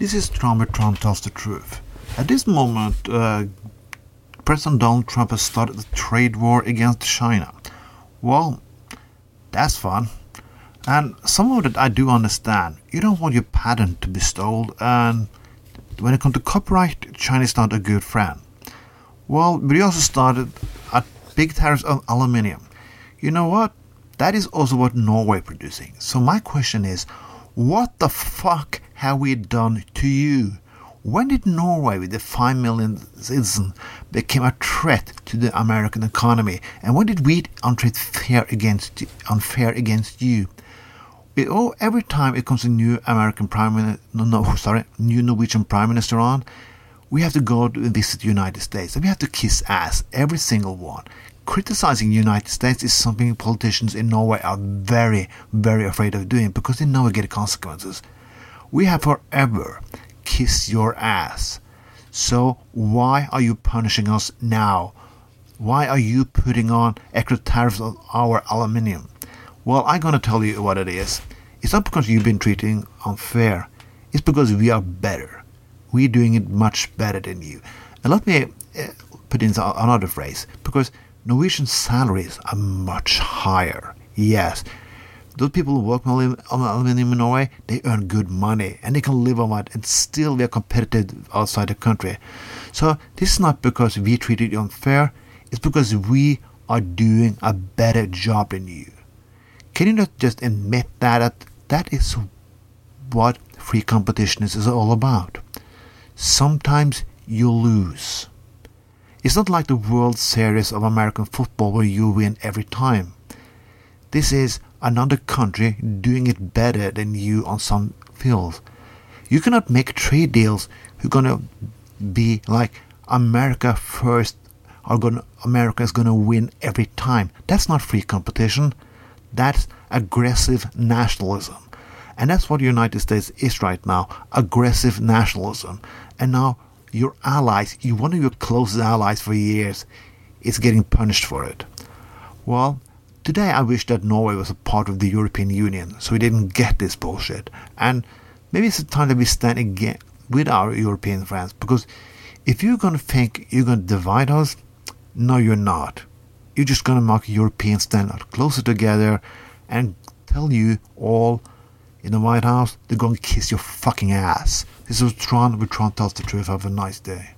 This is Tron Tron tells the truth. At this moment, uh, President Donald Trump has started a trade war against China. Well, that's fun. And some of it I do understand. You don't want your patent to be stolen, and when it comes to copyright, China is not a good friend. Well, we also started at big tariffs on aluminium. You know what? That is also what Norway producing. So my question is, what the fuck have we done to you? When did Norway, with the 5 million citizens, become a threat to the American economy? And when did we untreat fair against unfair against you? It, oh, every time it comes a new American prime minister, no, no, sorry, new Norwegian prime minister on, we have to go to visit the United States and we have to kiss ass, every single one. Criticizing the United States is something politicians in Norway are very, very afraid of doing because they know it get consequences. We have forever kissed your ass. So why are you punishing us now? Why are you putting on extra tariffs on our aluminium? Well, I'm going to tell you what it is. It's not because you've been treating unfair. It's because we are better. We're doing it much better than you. And let me uh, put in another phrase because Norwegian salaries are much higher. Yes, those people who work on aluminium in Norway, they earn good money and they can live on it and still be competitive outside the country. So this is not because we treated you unfair, it's because we are doing a better job than you. Can you not just admit that that, that is what free competition is all about? Sometimes you lose. It's not like the World Series of American football where you win every time. This is another country doing it better than you on some fields. You cannot make trade deals who're gonna be like America first are gonna America is gonna win every time. That's not free competition. That's aggressive nationalism. And that's what the United States is right now aggressive nationalism. And now your allies, you one of your closest allies for years, is getting punished for it. Well, today I wish that Norway was a part of the European Union so we didn't get this bullshit. And maybe it's the time that we stand again with our European friends because if you're going to think you're going to divide us, no, you're not. You're just going to make a European stand out closer together and tell you all in the White House, they're going to kiss your fucking ass. This is Tron, where Tron tells the truth. Have a nice day.